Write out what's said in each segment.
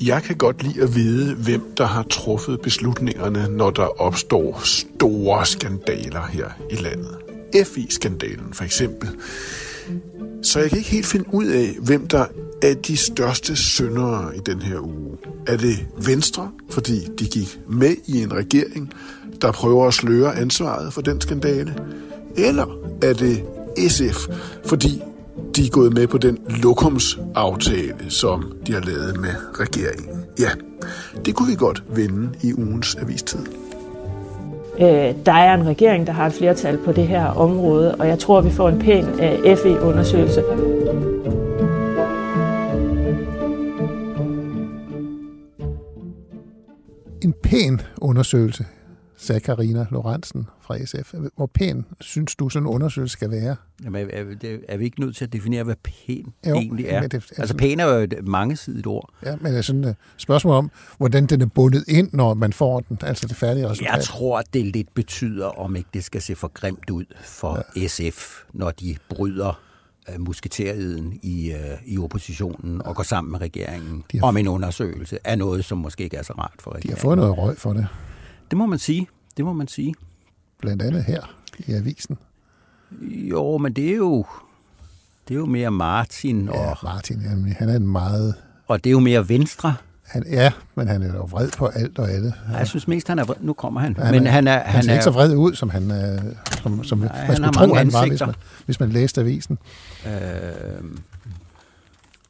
Jeg kan godt lide at vide, hvem der har truffet beslutningerne, når der opstår store skandaler her i landet. FI-skandalen for eksempel. Så jeg kan ikke helt finde ud af, hvem der er de største syndere i den her uge. Er det Venstre, fordi de gik med i en regering, der prøver at sløre ansvaret for den skandale? Eller er det SF, fordi de er gået med på den lokumsaftale, som de har lavet med regeringen? Ja, det kunne vi godt vende i ugens avistid. Øh, der er en regering, der har et flertal på det her område, og jeg tror, vi får en pæn øh, FE-undersøgelse. En pæn undersøgelse, sagde Karina Lorentzen fra SF. Hvor pæn synes du, sådan en undersøgelse skal være? Jamen, er, er, er vi ikke nødt til at definere, hvad pæn Jo, egentlig er? det- altså- altså, pæn er jo et mangesidigt ord. Ja, men det er sådan et spørgsmål om, hvordan den er bundet ind, når man får den, altså det færdige resultat. Jeg tror, at det lidt betyder, om ikke det skal se for grimt ud for ja. SF, når de bryder uh, musketeriden i, uh, i oppositionen og går sammen med regeringen har- om en undersøgelse af noget, som måske ikke er så rart for De har regeringen. fået noget røg for det, Det må man sige. Det må man sige. blandt andet her i avisen. Jo, men det er jo, det er jo mere Martin, og, Ja, Martin, jamen, han er en meget... og det er jo mere Venstre. Han, ja, men han er jo vred på alt og alle. Jeg synes mest, han er vred. Nu kommer han. Han men er, han er, han ser er ikke så vred ud, som han, øh, som, som Nej, man han skulle tro, han var, hvis man, hvis man læste avisen. Øh,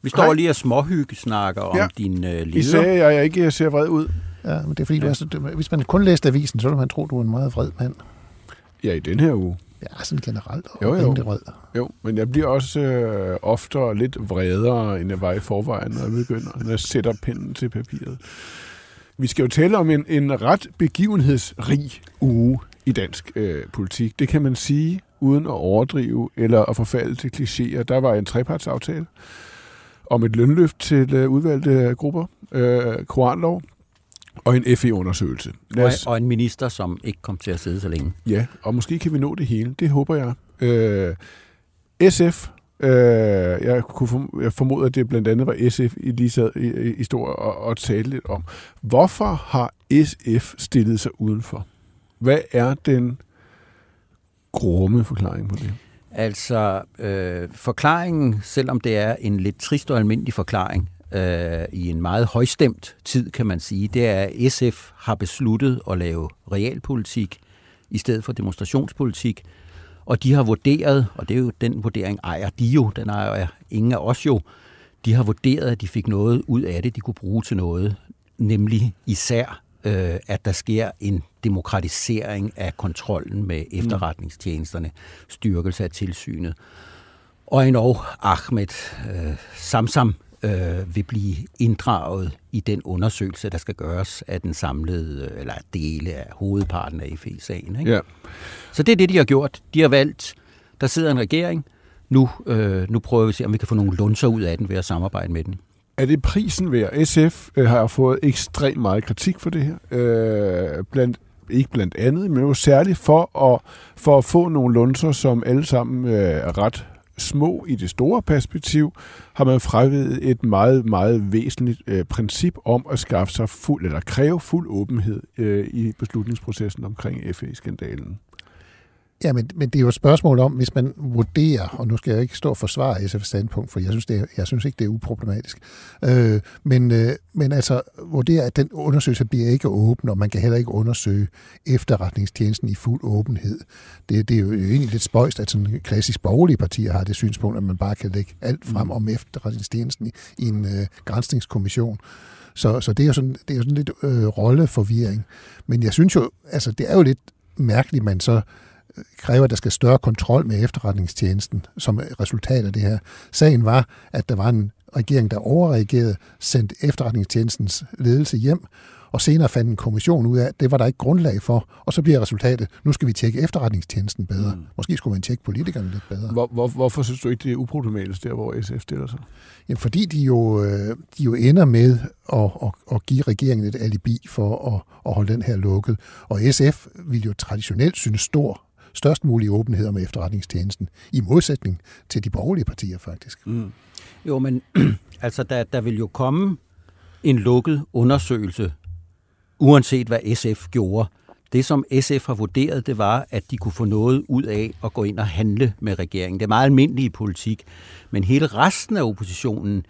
vi står Hej. lige og småhygge snakker om Ja. din øh, I leder. sagde, at jeg ikke ser vred ud. Ja, men det er fordi, ja. du er så, hvis man kun læste avisen, så ville man tro, du er en meget vred mand. Ja, i den her uge. Ja, sådan generelt. Jo, jo. vred. Jo, men jeg bliver også øh, oftere lidt vredere, end jeg var i forvejen, når jeg begynder, når jeg sætter pinden til papiret. Vi skal jo tale om en, en ret begivenhedsrig uge i dansk øh, politik. Det kan man sige, uden at overdrive eller at forfalde til klichéer. Der var en trepartsaftale om et lønløft til øh, udvalgte grupper, øh, koranlov og en FE-undersøgelse. Og, os, og en minister, som ikke kom til at sidde så længe. Ja, og måske kan vi nå det hele. Det håber jeg. Øh, SF, øh, jeg, kunne form- jeg formoder, at det blandt andet var SF, I lige sad i, i, i stor og, og talte lidt om. Hvorfor har SF stillet sig udenfor? Hvad er den grumme forklaring på det? Altså, øh, forklaringen, selvom det er en lidt trist og almindelig forklaring, øh, i en meget højstemt tid, kan man sige, det er, at SF har besluttet at lave realpolitik i stedet for demonstrationspolitik. Og de har vurderet, og det er jo den vurdering ejer de jo, den ejer ingen af os jo, de har vurderet, at de fik noget ud af det, de kunne bruge til noget, nemlig især, øh, at der sker en demokratisering af kontrollen med efterretningstjenesterne, styrkelse af tilsynet. Og endnu Ahmed øh, Samsam øh, vil blive inddraget i den undersøgelse, der skal gøres af den samlede, eller dele af hovedparten af FE-sagen. Ikke? Ja. Så det er det, de har gjort. De har valgt, der sidder en regering, nu, øh, nu prøver vi at se, om vi kan få nogle lunser ud af den ved at samarbejde med den. Er det prisen værd? SF øh, har fået ekstremt meget kritik for det her. Øh, blandt, ikke blandt andet, men jo særligt for at, for at få nogle lunser, som alle sammen øh, er ret små i det store perspektiv, har man fravedet et meget, meget væsentligt øh, princip om at skaffe sig fuld, eller kræve fuld åbenhed øh, i beslutningsprocessen omkring FE-skandalen. Ja, men, men det er jo et spørgsmål om, hvis man vurderer, og nu skal jeg ikke stå og forsvare SF's standpunkt, for jeg synes, det er, jeg synes ikke, det er uproblematisk, øh, men, øh, men altså vurderer, at den undersøgelse bliver ikke åben, og man kan heller ikke undersøge efterretningstjenesten i fuld åbenhed. Det, det er jo egentlig lidt spøjst, at sådan klassisk borgerlige partier har det synspunkt, at man bare kan lægge alt frem om efterretningstjenesten i, i en øh, grænsningskommission. Så, så det er jo sådan, det er jo sådan lidt øh, rolleforvirring. Men jeg synes jo, altså det er jo lidt mærkeligt, man så kræver, at der skal større kontrol med efterretningstjenesten som resultat af det her. Sagen var, at der var en regering, der overreagerede, sendte efterretningstjenestens ledelse hjem, og senere fandt en kommission ud af, at det var der ikke grundlag for, og så bliver resultatet, nu skal vi tjekke efterretningstjenesten bedre. Mm. Måske skulle man tjekke politikerne lidt bedre. Hvor, hvor, hvorfor synes du ikke, det er uproblematisk der, hvor SF stiller sig? Jamen, fordi de jo, øh, de jo ender med at, at, at give regeringen et alibi for at, at holde den her lukket. Og SF vil jo traditionelt synes stor størst mulig åbenhed om efterretningstjenesten, i modsætning til de borgerlige partier faktisk. Mm. Jo, men altså, der, der vil jo komme en lukket undersøgelse uanset hvad SF gjorde. Det, som SF har vurderet, det var, at de kunne få noget ud af at gå ind og handle med regeringen. Det er meget almindelig i politik. Men hele resten af oppositionen,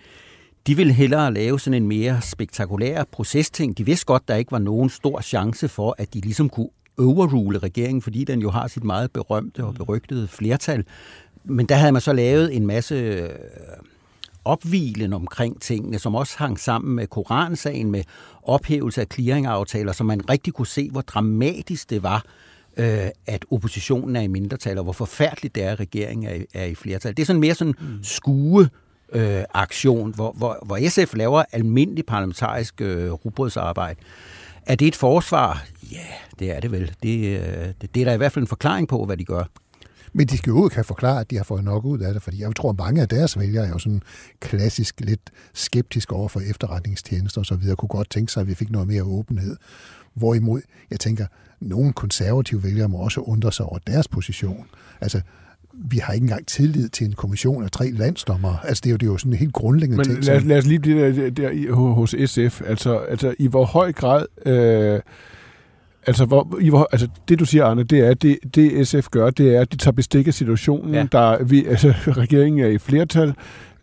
de ville hellere lave sådan en mere spektakulær procesting. De vidste godt, der ikke var nogen stor chance for, at de ligesom kunne overrule regeringen, fordi den jo har sit meget berømte og berygtede flertal. Men der havde man så lavet en masse opvilen omkring tingene, som også hang sammen med Koransagen, med ophævelse af clearingaftaler, så man rigtig kunne se, hvor dramatisk det var, øh, at oppositionen er i mindretal, og hvor forfærdeligt det er, at regeringen er i, er i flertal. Det er sådan mere sådan mm. skue øh, aktion, hvor, hvor, hvor SF laver almindelig parlamentarisk øh, rugbrødsarbejde. Er det et forsvar? Ja, det er det vel. Det, det, det er der i hvert fald en forklaring på, hvad de gør. Men de skal jo ikke have forklaret, at de har fået nok ud af det, fordi jeg tror, at mange af deres vælgere er jo sådan klassisk lidt skeptiske over for efterretningstjenester og så videre, kunne godt tænke sig, at vi fik noget mere åbenhed. Hvorimod, jeg tænker, nogle konservative vælgere må også undre sig over deres position. Altså, vi har ikke engang tillid til en kommission af tre landsdommer. Altså, det er jo, det er jo sådan en helt grundlæggende ting. Men lad, lad os lige blive der, der hos SF. Altså, altså i hvor høj grad... Øh Altså, hvor, i, hvor, altså, det du siger, Arne, det er, det, det SF gør, det er, at de tager bestik af situationen. Ja. Der, vi, altså, regeringen er i flertal,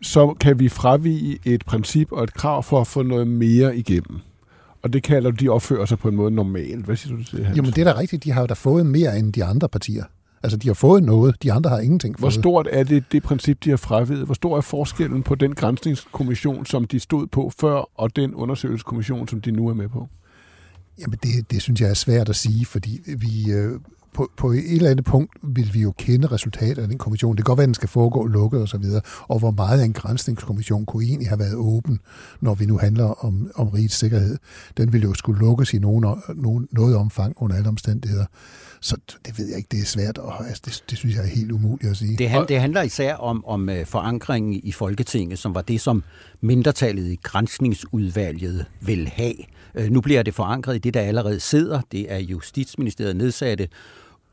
så kan vi fravige et princip og et krav for at få noget mere igennem. Og det kalder de opfører sig på en måde normalt. Hvad siger du til det, Hans? Jamen, det er da rigtigt. De har jo da fået mere end de andre partier. Altså, de har fået noget, de andre har ingenting fået. Hvor stort er det, det princip, de har fravidet? Hvor stor er forskellen på den grænsningskommission, som de stod på før, og den undersøgelseskommission, som de nu er med på? Jamen, det, det synes jeg er svært at sige, fordi vi, øh, på, på et eller andet punkt vil vi jo kende resultatet af den kommission. Det kan godt være, at den skal foregå lukket osv., og, og hvor meget af en grænsningskommission kunne egentlig have været åben, når vi nu handler om, om rigets sikkerhed. Den vil jo skulle lukkes i nogen, nogen, noget omfang under alle omstændigheder. Så det ved jeg ikke, det er svært, og altså, det, det synes jeg er helt umuligt at sige. Det, hand, det handler især om, om uh, forankringen i Folketinget, som var det, som mindretallet i grænsningsudvalget vil have. Uh, nu bliver det forankret i det, der allerede sidder. Det er Justitsministeriet nedsatte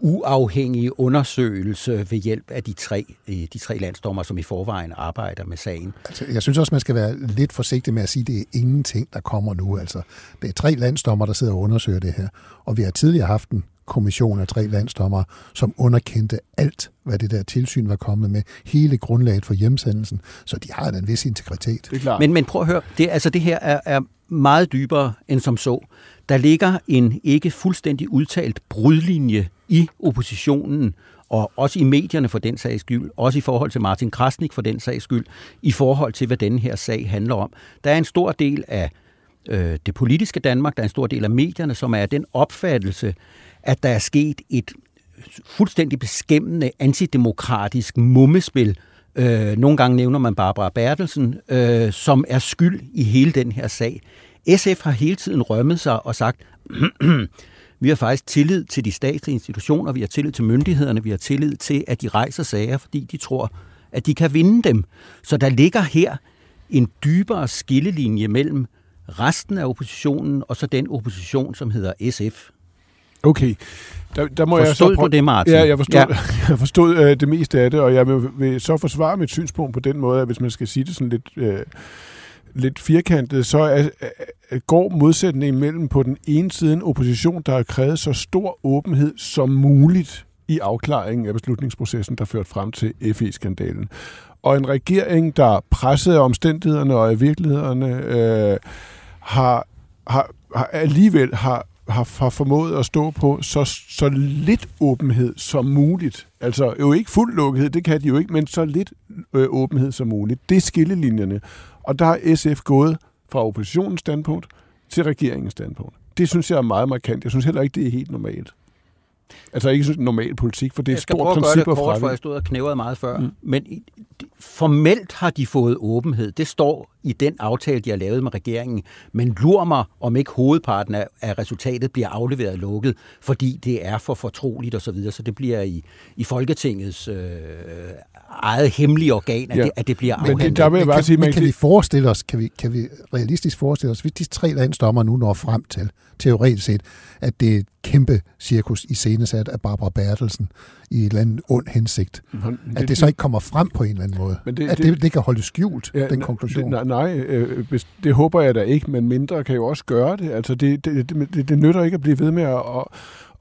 uafhængige undersøgelse ved hjælp af de tre, øh, de tre landsdommer, som i forvejen arbejder med sagen. Altså, jeg synes også, man skal være lidt forsigtig med at sige, at det er ingenting, der kommer nu. Altså, det er tre landsdommer, der sidder og undersøger det her, og vi har tidligere haft en kommission af tre landsdommer, som underkendte alt, hvad det der tilsyn var kommet med, hele grundlaget for hjemsendelsen, så de har en vis integritet. Det er klart. Men, men prøv at høre, det, altså det her er, er meget dybere end som så. Der ligger en ikke fuldstændig udtalt brudlinje i oppositionen, og også i medierne for den sags skyld, også i forhold til Martin Krasnik for den sags skyld, i forhold til, hvad denne her sag handler om. Der er en stor del af øh, det politiske Danmark, der er en stor del af medierne, som er den opfattelse, at der er sket et fuldstændig beskæmmende antidemokratisk mummespil. Øh, nogle gange nævner man Barbara Bertelsen, øh, som er skyld i hele den her sag. SF har hele tiden rømmet sig og sagt, vi har faktisk tillid til de statslige institutioner, vi har tillid til myndighederne, vi har tillid til, at de rejser sager, fordi de tror, at de kan vinde dem. Så der ligger her en dybere skillelinje mellem resten af oppositionen og så den opposition, som hedder SF. Okay. Der, der må forstod jeg så prøve... du det, Martin? Ja, jeg forstod, ja. jeg forstod øh, det meste af det, og jeg vil, vil så forsvare mit synspunkt på den måde, at hvis man skal sige det sådan lidt... Øh, lidt firkantet, så er, er, går modsætningen mellem på den ene side en opposition, der har krævet så stor åbenhed som muligt i afklaringen af beslutningsprocessen, der førte frem til FE-skandalen. Og en regering, der pressede omstændighederne og i virkelighederne øh, har, har, har alligevel har har, har formået at stå på så, så lidt åbenhed som muligt. Altså jo ikke fuld lukkethed, det kan de jo ikke, men så lidt øh, åbenhed som muligt. Det er skillelinjerne. Og der er SF gået fra oppositionens standpunkt til regeringens standpunkt. Det synes jeg er meget markant. Jeg synes heller ikke, det er helt normalt. Altså ikke sådan normal politik, for det er jeg et skal stort prøve at gøre princip det kort, for jeg stod og knævrede meget før. Mm. Men formelt har de fået åbenhed. Det står i den aftale, de har lavet med regeringen. Men lur mig, om ikke hovedparten af, resultatet bliver afleveret og lukket, fordi det er for fortroligt osv., så, videre. så det bliver i, i Folketingets øh, eget hemmelige organ, at, Ja. det, at det bliver Men det- afhandlet. der vil jeg Men bare kan, sige, men kan kan- vi forestille os, kan vi, kan vi realistisk forestille os, hvis de tre landsdommer nu når frem til, teoretisk set, at det er et kæmpe cirkus i scenesat af Barbara Bertelsen i et eller andet ond hensigt, Men at det så ikke kommer frem på en eller anden måde. Men det- at det- det, det kan holde skjult, ja, den konklusion. Det, nej, nej øh, hvis, det håber jeg da ikke, men mindre kan jo også gøre det. Altså, det, det, det, det, det nytter ikke at blive ved med at, at,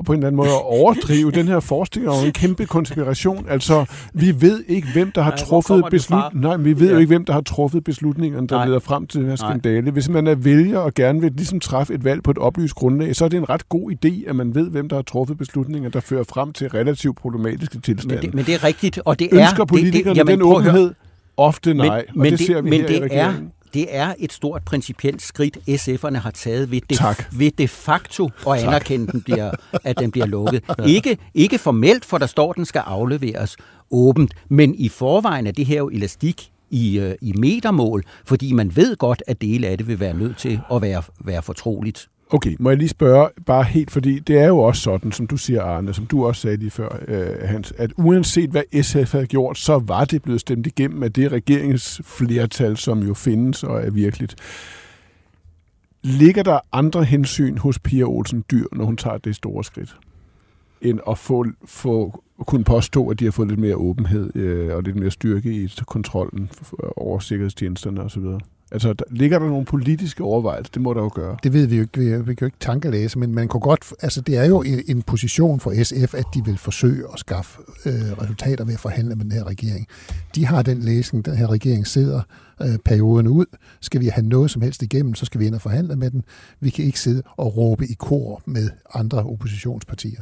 på en eller anden måde at overdrive den her forestilling om en kæmpe konspiration. Altså, vi ved ikke, hvem der har Nej, truffet kommer det fra? beslut... Nej, vi ved Ja. jo ikke, hvem der har truffet beslutningerne, der Nej. leder frem til den her Nej. skandale. Hvis man er vælger og gerne vil ligesom træffe et valg på et oplyst grundlag, så er det en ret god idé, at man ved, hvem der har truffet beslutninger, der fører frem til relativt problematiske tilstande. men, det, men det er rigtigt, og det er... Ønsker politikerne det, det, den at høre. åbenhed? Ofte nej, men, og men det, ser vi men her det i er. Det er et stort principielt skridt, SF'erne har taget ved de, Tak. ved de facto at anerkende, den bliver, at den bliver lukket. Ikke, ikke formelt, for der står, at den skal afleveres åbent, men i forvejen er det her jo elastik i, øh, i metermål, fordi man ved godt, at dele af det vil være nødt til at være, være fortroligt. Okay, må jeg lige spørge, bare helt, fordi det er jo også sådan, som du siger, Arne, som du også sagde lige før, øh, Hans, at uanset hvad SF havde gjort, så var det blevet stemt igennem af det regeringsflertal, som jo findes og er virkeligt. Ligger der andre hensyn hos Pia Olsen Dyr, når hun tager det store skridt, end at få, få kunne påstå, at de har fået lidt mere åbenhed øh, og lidt mere styrke i kontrollen over sikkerhedstjenesterne osv.? Altså, der, ligger der nogle politiske overvejelser? Det må der jo gøre. Det ved vi jo ikke, vi, vi kan jo ikke tankelæse, men man kunne godt, altså det er jo en, en position for SF, at de vil forsøge at skaffe øh, resultater ved at forhandle med den her regering. De har den læsning, den her regering sidder øh, perioden ud. Skal vi have noget som helst igennem, så skal vi ind og forhandle med den. Vi kan ikke sidde og råbe i kor med andre oppositionspartier.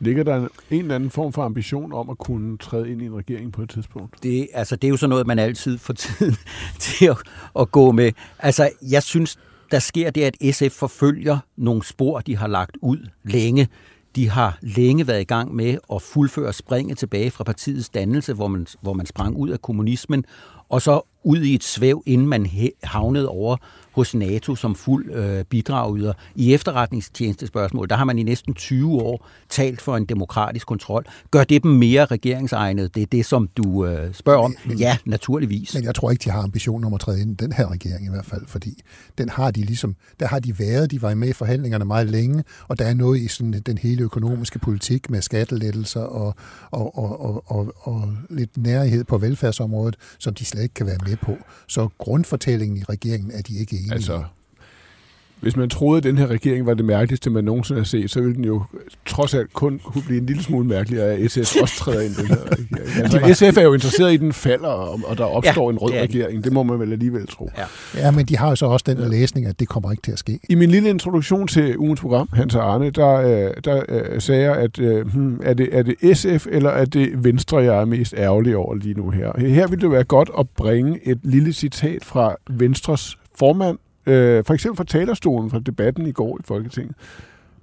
Ligger der en, en eller anden form for ambition om at kunne træde ind i en regering på et tidspunkt? Det, altså, det er jo sådan noget, man altid får tiden til at, at gå med. Altså, jeg synes, der sker det, at SF forfølger nogle spor, de har lagt ud længe. De har længe været i gang med at fuldføre springet tilbage fra partiets dannelse, hvor man, hvor man sprang ud af kommunismen, og så ud i et svæv, inden man havnede over hos NATO som fuld øh, bidragyder. I efterretningstjenestespørgsmål, der har man i næsten 20 år talt for en demokratisk kontrol. Gør det dem mere regeringsegnet? Det er det, som du øh, spørger om. Ja, naturligvis. Men jeg tror ikke, de har ambition om at træde ind i den her regering i hvert fald, fordi den har de ligesom, der har de været, de var med i forhandlingerne meget længe, og der er noget i sådan den hele økonomiske politik med skattelettelser og, og, og, og, og, og lidt nærhed på velfærdsområdet, som de slet ikke kan være med på. Så grundfortællingen i regeringen er de ikke enige Altså, i. hvis man troede, at den her regering var det mærkeligste, man nogensinde har set, så ville den jo trods alt kun kunne blive en lille smule mærkeligere, at SF også træder ind i den her regering. Altså, SF er jo interesseret i, at den falder, og der opstår Ja, en rød det er regering. Det må man vel alligevel tro. Ja. Ja, men de har jo så også den læsning, at det kommer ikke til at ske. I min lille introduktion til ugens program, Hans og Arne, der, øh, der øh, sagde jeg, at øh, hmm, er, det, er det SF eller er det Venstre, jeg er mest ærgerlig over lige nu her? Her ville det være godt at bringe et lille citat fra Venstres formand, øh, for eksempel fra talerstolen fra debatten i går i Folketinget.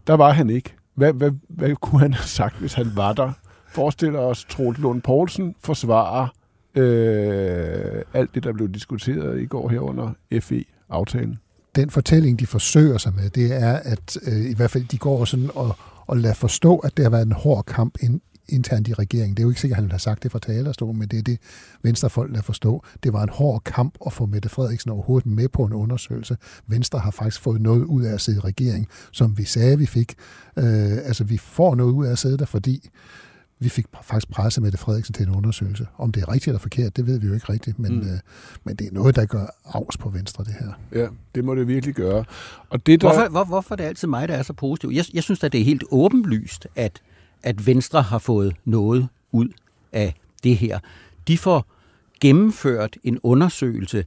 Der var han ikke. Hvad, hvad, hvad kunne han have sagt, hvis han var der? Forestiller os, Troels Lund Poulsen forsvarer øh, alt det, der blev diskuteret i går her under FE-aftalen. den fortælling, de forsøger sig med, det er, at øh, i hvert fald de går sådan og, og lader forstå, at det har været en hård kamp ind, internt i regeringen. Det er jo ikke sikkert, at han har sagt det fra talerstolen, men det er det, Venstrefolk lader forstå. Det var en hård kamp at få Mette Frederiksen overhovedet med på en undersøgelse. Venstre har faktisk fået noget ud af at sidde i regering, som vi sagde, vi fik. Øh, altså, vi får noget ud af at sidde der, fordi vi fik faktisk presset Mette Frederiksen til en undersøgelse. Om det er rigtigt eller forkert, det ved vi jo ikke rigtigt, men, mm. øh, men det er noget, der gør afs på Venstre, det her. Ja, det må det virkelig gøre. Og det, der... Hvorfor, hvor, hvorfor er det altid mig, der er så positiv? Jeg, jeg synes at det er helt åbenlyst, at, at Venstre har fået noget ud af det her. De får gennemført en undersøgelse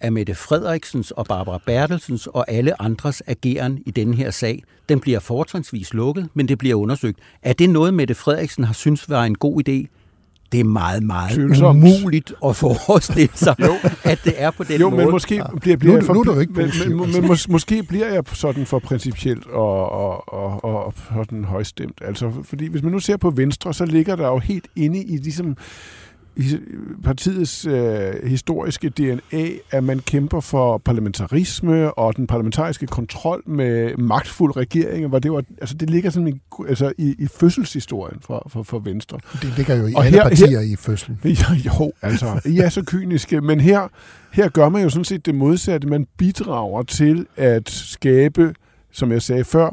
af Mette Frederiksens og Barbara Bertelsens og alle andres ageren i denne her sag. Den bliver fortrinsvis lukket, men det bliver undersøgt. Er det noget, Mette Frederiksen har synes var en god idé? Det er meget, meget Tvivlsomt. umuligt at forestille sig, at det er på den jo, måde. men måske bliver, bliver nu, jeg for, nu er du ikke men, men, men, men mås, måske bliver jeg sådan for principielt og, og, og, og sådan højstemt. Altså, fordi hvis man nu ser på Venstre, så ligger der jo helt inde i ligesom partiets øh, historiske DNA, at man kæmper for parlamentarisme og den parlamentariske kontrol med magtfuld regeringer, hvor det var, altså det ligger sådan i, altså i, i fødselshistorien for, for, for Venstre. Det ligger jo i og alle her, partier her, i fødslen. Ja, jo, altså, I er så kyniske, men her, her gør man jo sådan set det modsatte. Man bidrager til at skabe, som jeg sagde før,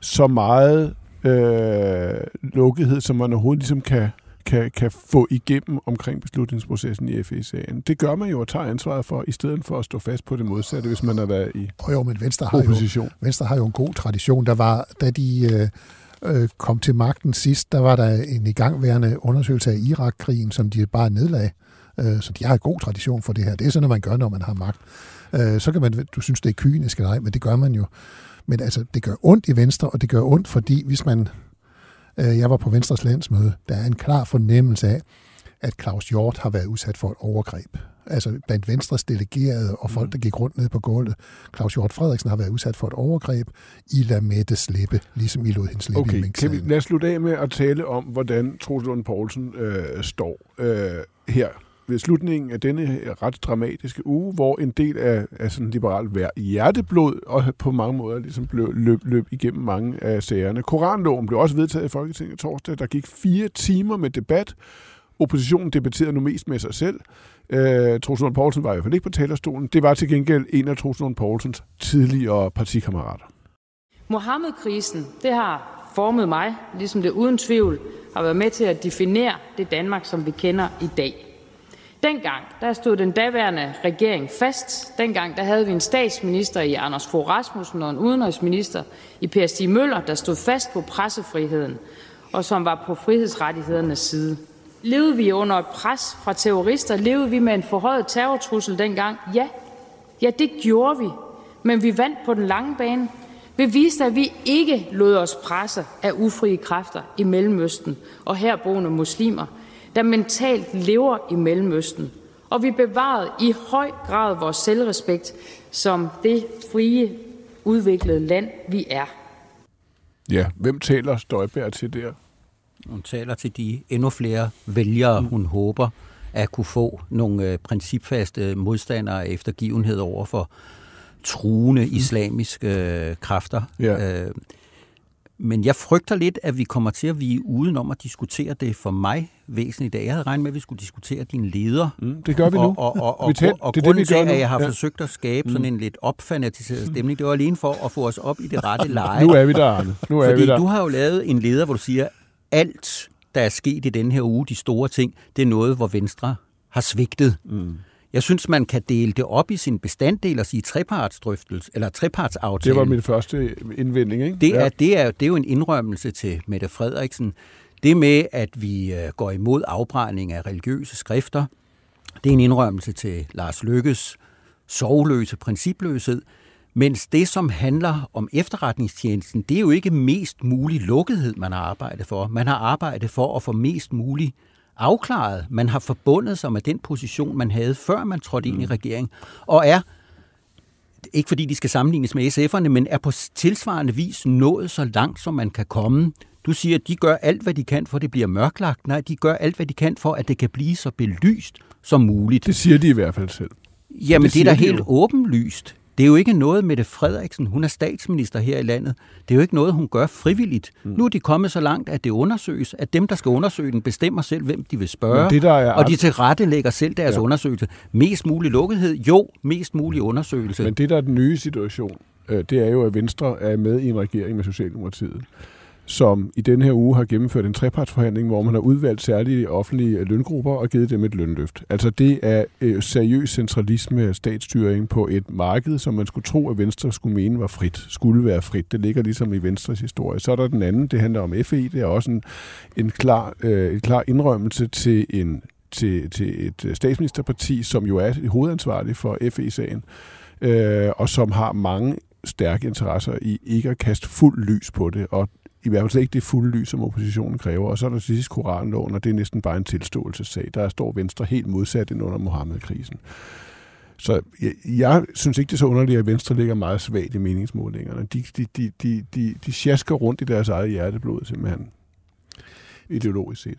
så meget øh, lukkethed, som man overhovedet ligesom kan, kan, kan få igennem omkring beslutningsprocessen i FE-sagen. Det gør man jo og tager ansvaret for, i stedet for at stå fast på det modsatte, hvis man har været i oh, jo, men Venstre har opposition. Jo, Venstre har jo en god tradition. Der var, da de øh, øh, kom til magten sidst, der var der en igangværende undersøgelse af Irak-krigen, som de bare nedlagde. Øh, så de har en god tradition for det her. Det er sådan, noget, man gør, når man har magt. Øh, så kan man, du synes, det er kynisk eller ej, men det gør man jo. Men altså, det gør ondt i Venstre, og det gør ondt, fordi hvis man jeg var på Venstres landsmøde. Der er en klar fornemmelse af, at Claus Hjort har været udsat for et overgreb. Altså blandt Venstres delegerede og folk, der gik rundt ned på gulvet. Claus Hjort Frederiksen har været udsat for et overgreb. I lader Mette slippe, ligesom I lod hende slippe okay. i kan vi, lad os slutte af med at tale om, hvordan Troels Lund Poulsen øh, står øh, her ved slutningen af denne ret dramatiske uge, hvor en del af, af sådan liberalt hjerteblod og på mange måder ligesom blev, løb, løb igennem mange af sagerne. Koranloven blev også vedtaget i Folketinget torsdag. Der gik fire timer med debat. Oppositionen debatterede nu mest med sig selv. Øh, Troels Lund Poulsen var i hvert fald ikke på talerstolen. Det var til gengæld en af Troels Lund Poulsens tidligere partikammerater. Mohammed-krisen, det har formet mig, ligesom det uden tvivl har været med til at definere det Danmark, som vi kender i dag. Dengang der stod den daværende regering fast. Dengang der havde vi en statsminister i Anders Fogh Rasmussen og en udenrigsminister i Per Stig Møller, der stod fast på pressefriheden, og som var på frihedsrettighedernes side. Levede vi under et pres fra terrorister? Levede vi med en forhøjet terrortrussel dengang? Ja. Ja, det gjorde vi. Men vi vandt på den lange bane. Vi viste, at vi ikke lod os presse af ufrie kræfter i Mellemøsten og herboende muslimer, der mentalt lever i Mellemøsten, og vi bevarede i høj grad vores selvrespekt som det frie, udviklede land, vi er. Ja, hvem taler Støjberg til der? Hun taler til de endnu flere vælgere, mm. hun håber at kunne få nogle øh, principfaste modstandere efter givenhed over for truende mm. islamiske øh, kræfter. Ja. Øh, men jeg frygter lidt, at vi kommer til at vige uden om at diskutere det for mig væsentligt. dag. Jeg havde regnet med, at vi skulle diskutere din leder. Mm, det gør vi nu. Og, og, og, og, og, og det er grunden det, til, at jeg har ja. forsøgt at skabe sådan mm. en lidt opfanatiseret stemning, det var alene for at få os op i det rette leje. nu er vi der, Arne. Nu er Fordi vi der. du har jo lavet en leder, hvor du siger, alt, der er sket i den her uge, de store ting, det er noget, hvor Venstre har svigtet. Mm. Jeg synes, man kan dele det op i sin bestanddel og sige trepartsdrøftelse, eller trepartsaftale. Det var min første indvending, ikke? Det er, ja. det er, det er jo en indrømmelse til Mette Frederiksen. Det med, at vi øh, går imod afbrænding af religiøse skrifter, det er en indrømmelse til Lars Lykkes sovløse principløshed. Mens det, som handler om efterretningstjenesten, det er jo ikke mest mulig lukkethed, man har arbejdet for. Man har arbejdet for at få mest mulig afklaret. Man har forbundet sig med den position, man havde, før man trådte ind i mm. regeringen, og er, ikke fordi de skal sammenlignes med SF'erne, men er på tilsvarende vis nået så langt, som man kan komme. Du siger, at de gør alt, hvad de kan, for at det bliver mørklagt. Nej, de gør alt, hvad de kan, for at det kan blive så belyst som muligt. Det siger de i hvert fald selv. Jamen, det, det er da helt jo. åbenlyst. Det er jo ikke noget, Mette Frederiksen, hun er statsminister her i landet, det er jo ikke noget, hun gør frivilligt. Mm. Nu er de kommet så langt, at det undersøges, at dem, der skal undersøge den, bestemmer selv, hvem de vil spørge, det, der er... og de til rette lægger selv deres ja. undersøgelse. Mest mulig lukkethed, jo, mest mulig undersøgelse. Men det, der er den nye situation, øh, det er jo, at Venstre er med i en regering med Socialdemokratiet som i denne her uge har gennemført en trepartsforhandling, hvor man har udvalgt særlige offentlige løngrupper og givet dem et lønløft. Altså det er øh, seriøs centralisme af statsstyring på et marked, som man skulle tro, at Venstre skulle mene var frit, skulle være frit. Det ligger ligesom i Venstres historie. Så er der den anden, det handler om FE. Det er også en, en klar, øh, en klar indrømmelse til en til, til et statsministerparti, som jo er hovedansvarlig for FE-sagen, øh, og som har mange stærke interesser i ikke at kaste fuld lys på det. Og i hvert fald ikke det fulde lys, som oppositionen kræver. Og så er der sidst Koranloven, og det er næsten bare en tilståelsessag. Der står Venstre helt modsat end under Mohammed-krisen. Så jeg, jeg synes ikke, det er så underligt, at Venstre ligger meget svagt i meningsmålingerne. De, de, de, de, de, de sjasker rundt i deres eget hjerteblod, simpelthen, ideologisk set.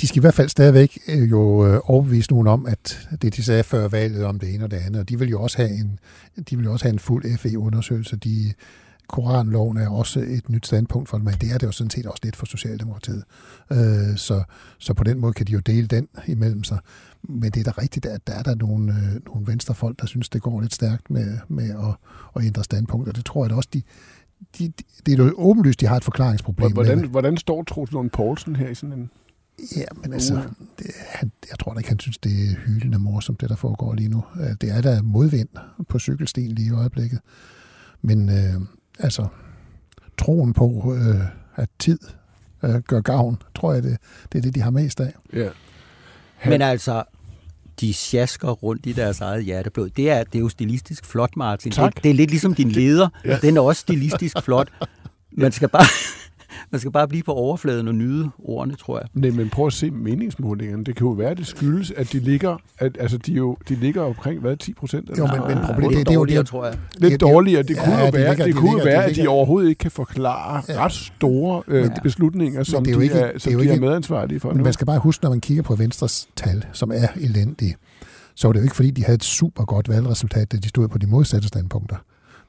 De skal i hvert fald stadigvæk øh, jo øh, overbevise nogen om, at det, de sagde før valget om det ene og det andet, og de vil jo også have en, de vil jo også have en fuld FE-undersøgelse. De, Koranloven er også et nyt standpunkt for dem, men det er det jo sådan set også lidt for Socialdemokratiet. Øh, så, så på den måde kan de jo dele den imellem sig. Men det er da rigtigt, at der er der nogle, øh, nogle venstrefolk, der synes, det går lidt stærkt med, med at, at ændre standpunkt, og det tror jeg da også, de, de, de, det er jo åbenlyst, de har et forklaringsproblem. Hvordan, hvordan står Troels Lund Poulsen her i sådan en Ja, men altså, det, han, jeg tror da ikke, han synes, det er hyldende morsomt, det der foregår lige nu. Øh, det er der modvind på cykelstien lige i øjeblikket. Men øh, altså, troen på, øh, at tid øh, gør gavn, tror jeg, det, det er det, de har mest af. Ja. Men altså, de sjasker rundt i deres eget hjerteblod. Det er, det er jo stilistisk flot, Martin. Tak. Det, det er lidt ligesom din leder. Ja. Den er også stilistisk flot. Man skal bare... Man skal bare blive på overfladen og nyde ordene, tror jeg. Nej, men prøv at se meningsmålingerne. Det kan jo være, at det skyldes, at de ligger, at, altså de, jo, de ligger omkring, hvad, 10 procent? Jo, men, men problemet det, det er jo dårligere, det, tror jeg. Lidt dårligere. Det ja, kunne jo de være, ligger- det de kunne ligger- være de at de overhovedet ikke kan forklare Ja. ret store øh, Men- beslutninger, som det er de jo ikke- er, det er som jo de er ikke- medansvarlige for Men nu. man skal bare huske, når man kigger på Venstres tal, som er elendige, så var det jo ikke, fordi de havde et super godt valgresultat, da de stod på de modsatte standpunkter.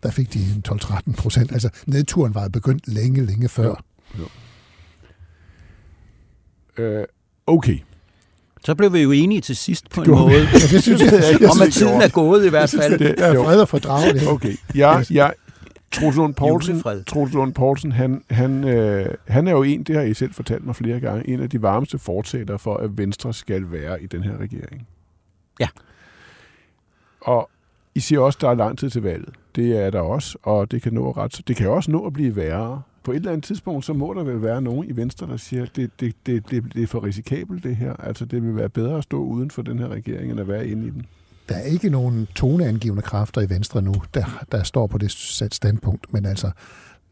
Der fik de en 12-13 procent. Altså, nedturen var begyndt længe, længe før. Øh, okay. Så blev vi jo enige til sidst på en måde. Ja, det synes jeg, jeg Om at tiden er gået i hvert fald. Det, er jo. fred og fordragelighed. Okay. Jeg, jeg, Troels Lund Poulsen. Troels Lund Poulsen han, han, øh, han er jo en, det har I selv fortalt mig flere gange, en af de varmeste fortæller for, at Venstre skal være i den her regering. Ja. Og I siger også, at der er lang tid til valget. Det er der også, og det kan, nå ret, det kan også nå at blive værre. På et eller andet tidspunkt, så må der vel være nogen i Venstre, der siger, at det, det, det, det, det er for risikabelt det her. Altså, det vil være bedre at stå uden for den her regering, end at være inde i den. Der er ikke nogen toneangivende kræfter i Venstre nu, der, der står på det sat standpunkt. Men altså,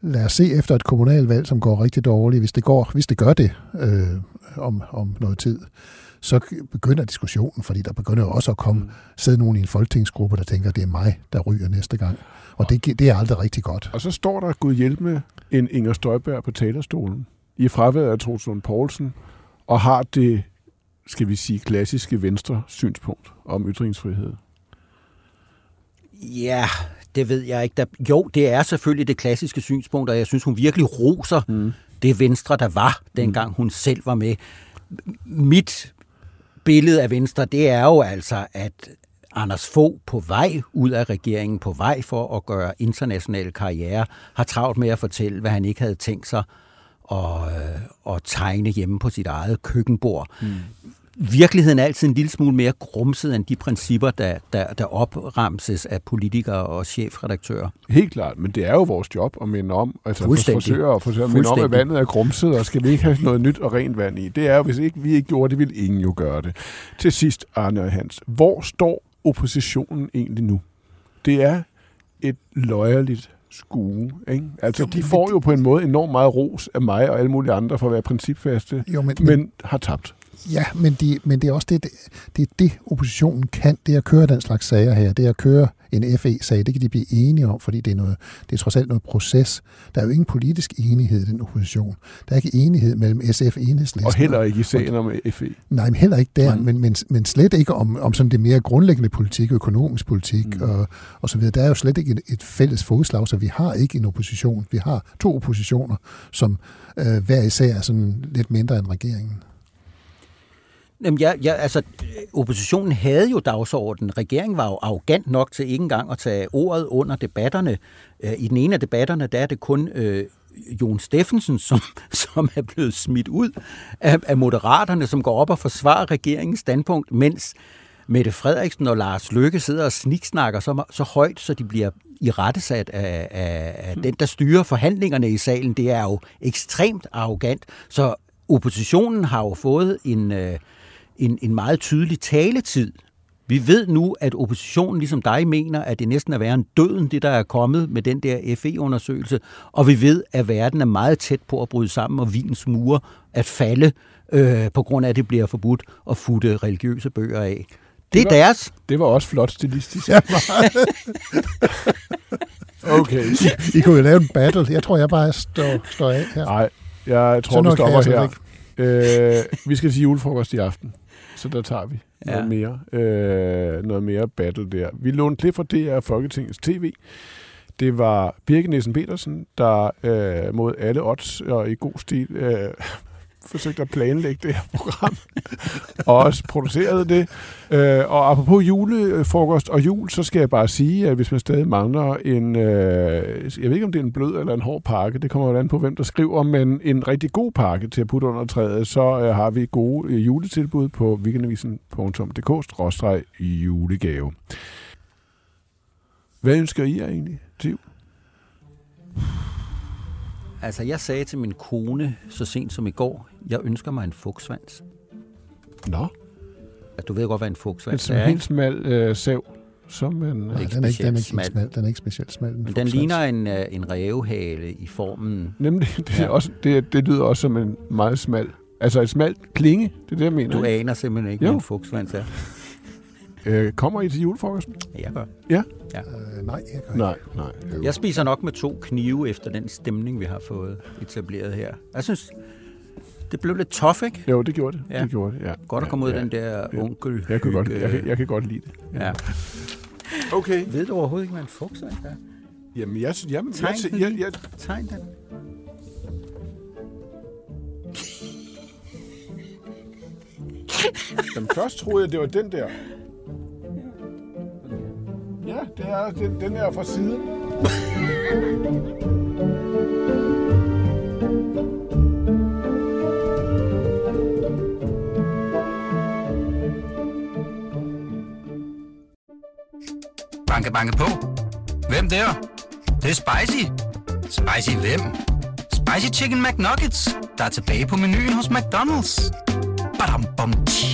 lad os se efter et kommunalvalg, som går rigtig dårligt. Hvis det, går, hvis det gør det øh, om, om noget tid, så begynder diskussionen, fordi der begynder jo også at komme sidde nogen i en folketingsgruppe, der tænker, det er mig, der ryger næste gang. Og det, det er aldrig rigtig godt. Og så står der, Gud hjælp med, en Inger Støjberg på talerstolen i fraværet af Troels Lund Poulsen, og har det, skal vi sige, klassiske venstre synspunkt om ytringsfrihed. Ja, det ved jeg ikke. Der, jo, det er selvfølgelig det klassiske synspunkt, og jeg synes, hun virkelig roser mm. det Venstre, der var, dengang hun selv var med. Mit billede af Venstre, det er jo altså, at Anders Fogh på vej ud af regeringen, på vej for at gøre international karriere, har travlt med at fortælle, hvad han ikke havde tænkt sig at, øh, at tegne hjemme på sit eget køkkenbord. Mm. Virkeligheden er altid en lille smule mere grumset end de principper, der, der, der opremses af politikere og chefredaktører. Helt klart, men det er jo vores job at minde om, altså for, Fuldstændig. forsøge at, forsøge at minde om, at vandet er grumset, og skal vi ikke have noget nyt og rent vand i. Det er jo, hvis ikke vi ikke gjorde det, ville ingen jo gøre det. Til sidst, Arne og Hans, hvor står oppositionen egentlig nu? Det er et løjerligt skue. Ikke? Altså, Jo, de får jo på en måde enormt meget ros af mig og alle mulige andre for at være principfaste, Jo, men, men, men har tabt. Ja, men, de, men det er også det, det, det, er det, oppositionen kan, det er at køre den slags sager her, det er at køre en FE-sag, det kan de blive enige om, fordi det er, noget, det er trods alt noget proces. Der er jo ingen politisk enighed i den opposition. Der er ikke enighed mellem SF og Enhedslisten. Og heller ikke i sagen om FE. Nej, men heller ikke der, men, men, men slet ikke om, om sådan det mere grundlæggende politik, økonomisk politik mm. og, og så videre. Der er jo slet ikke et, et fælles fodslag, så vi har ikke en opposition. Vi har to oppositioner, som øh, hver især er sådan lidt mindre end regeringen. Jamen, ja, ja, altså, oppositionen havde jo dagsordenen. Regeringen var jo arrogant nok til ikke engang at tage ordet under debatterne. Øh, I den ene af debatterne, der er det kun øh, Jon Steffensen, som, som er blevet smidt ud af, af moderaterne, som går op og forsvarer regeringens standpunkt, mens Mette Frederiksen og Lars Løkke sidder og sniksnakker så, så højt, så de bliver i rettesat af, af, af den, der styrer forhandlingerne i salen. Det er jo ekstremt arrogant. Så oppositionen har jo fået en, øh, en, en meget tydelig taletid. Vi ved nu, at oppositionen, ligesom dig, mener, at det næsten er værre end døden, det der er kommet med den der FE-undersøgelse. Og vi ved, at verden er meget tæt på at bryde sammen, og Wiens mure at falde, øh, på grund af, at det bliver forbudt at futte religiøse bøger af. Det er var- deres. Det var også flot stilistisk. okay. I kunne jo lave en battle. Jeg tror, jeg bare står, står af her. Nej, jeg tror, Så vi noget kan stopper her. Øh, vi skal til julefrokost i aften, så der tager vi Ja. noget mere, øh, noget mere battle der. Vi lånte klip fra DR Folketingets TV. Det var Birke Nielsen Petersen, der øh, mod alle odds og i god stil øh, forsøgte at planlægge det her program, og også producerede det. Øh, og apropos julefrokost og jul, så skal jeg bare sige, at hvis man stadig mangler en, øh, jeg ved ikke om det er en blød eller en hård pakke, det kommer jo an på, hvem der skriver, men en rigtig god pakke til at putte under træet, så øh, har vi gode øh, juletilbud på weekendavisen.dk-julegave. Hvad ønsker I jer egentlig til jul? Altså, jeg sagde til min kone så sent som i går, jeg ønsker mig en fugtsvans. Nå, At du ved godt, hvad en en fugtsvans er, helt ikke? smal øh, sav, som en... Øh, Nej, ikke den er ikke, den er ikke smal. smal. Den er ikke specielt smal. Men den ligner en, øh, en rævehale i formen. nemlig, det, er Ja. også, det, det lyder også som en meget smal... Altså et smalt klinge, det er det, jeg mener. Du aner simpelthen ikke, Jo. hvad en fugtsvans er. Øh, kommer I til julefrokosten? Ja, jeg gør. Øh, nej, jeg gør Nej, nej. Jeg spiser nok med to knive efter den stemning, vi har fået etableret her. Jeg synes, det blev lidt tough, ikke? Jo, det gjorde det. Ja. Det gjorde det, ja. Godt at komme ud af ja, den der ja. onkel Jeg kan, godt, jeg, kan, jeg kan godt lide det. Ja. Okay. Ved du overhovedet ikke, hvad en fugtsvans er? Jamen, jeg, jamen, Tegn jeg, den jeg, jeg, Tegn den. Jamen, først troede jeg, det var den der. Ja, det er den, den er fra siden. Banke, banke på. Hvem der? Det, det er spicy. Spicy hvem? Spicy Chicken McNuggets, der er tilbage på menuen hos McDonald's. Badum, bom, tji.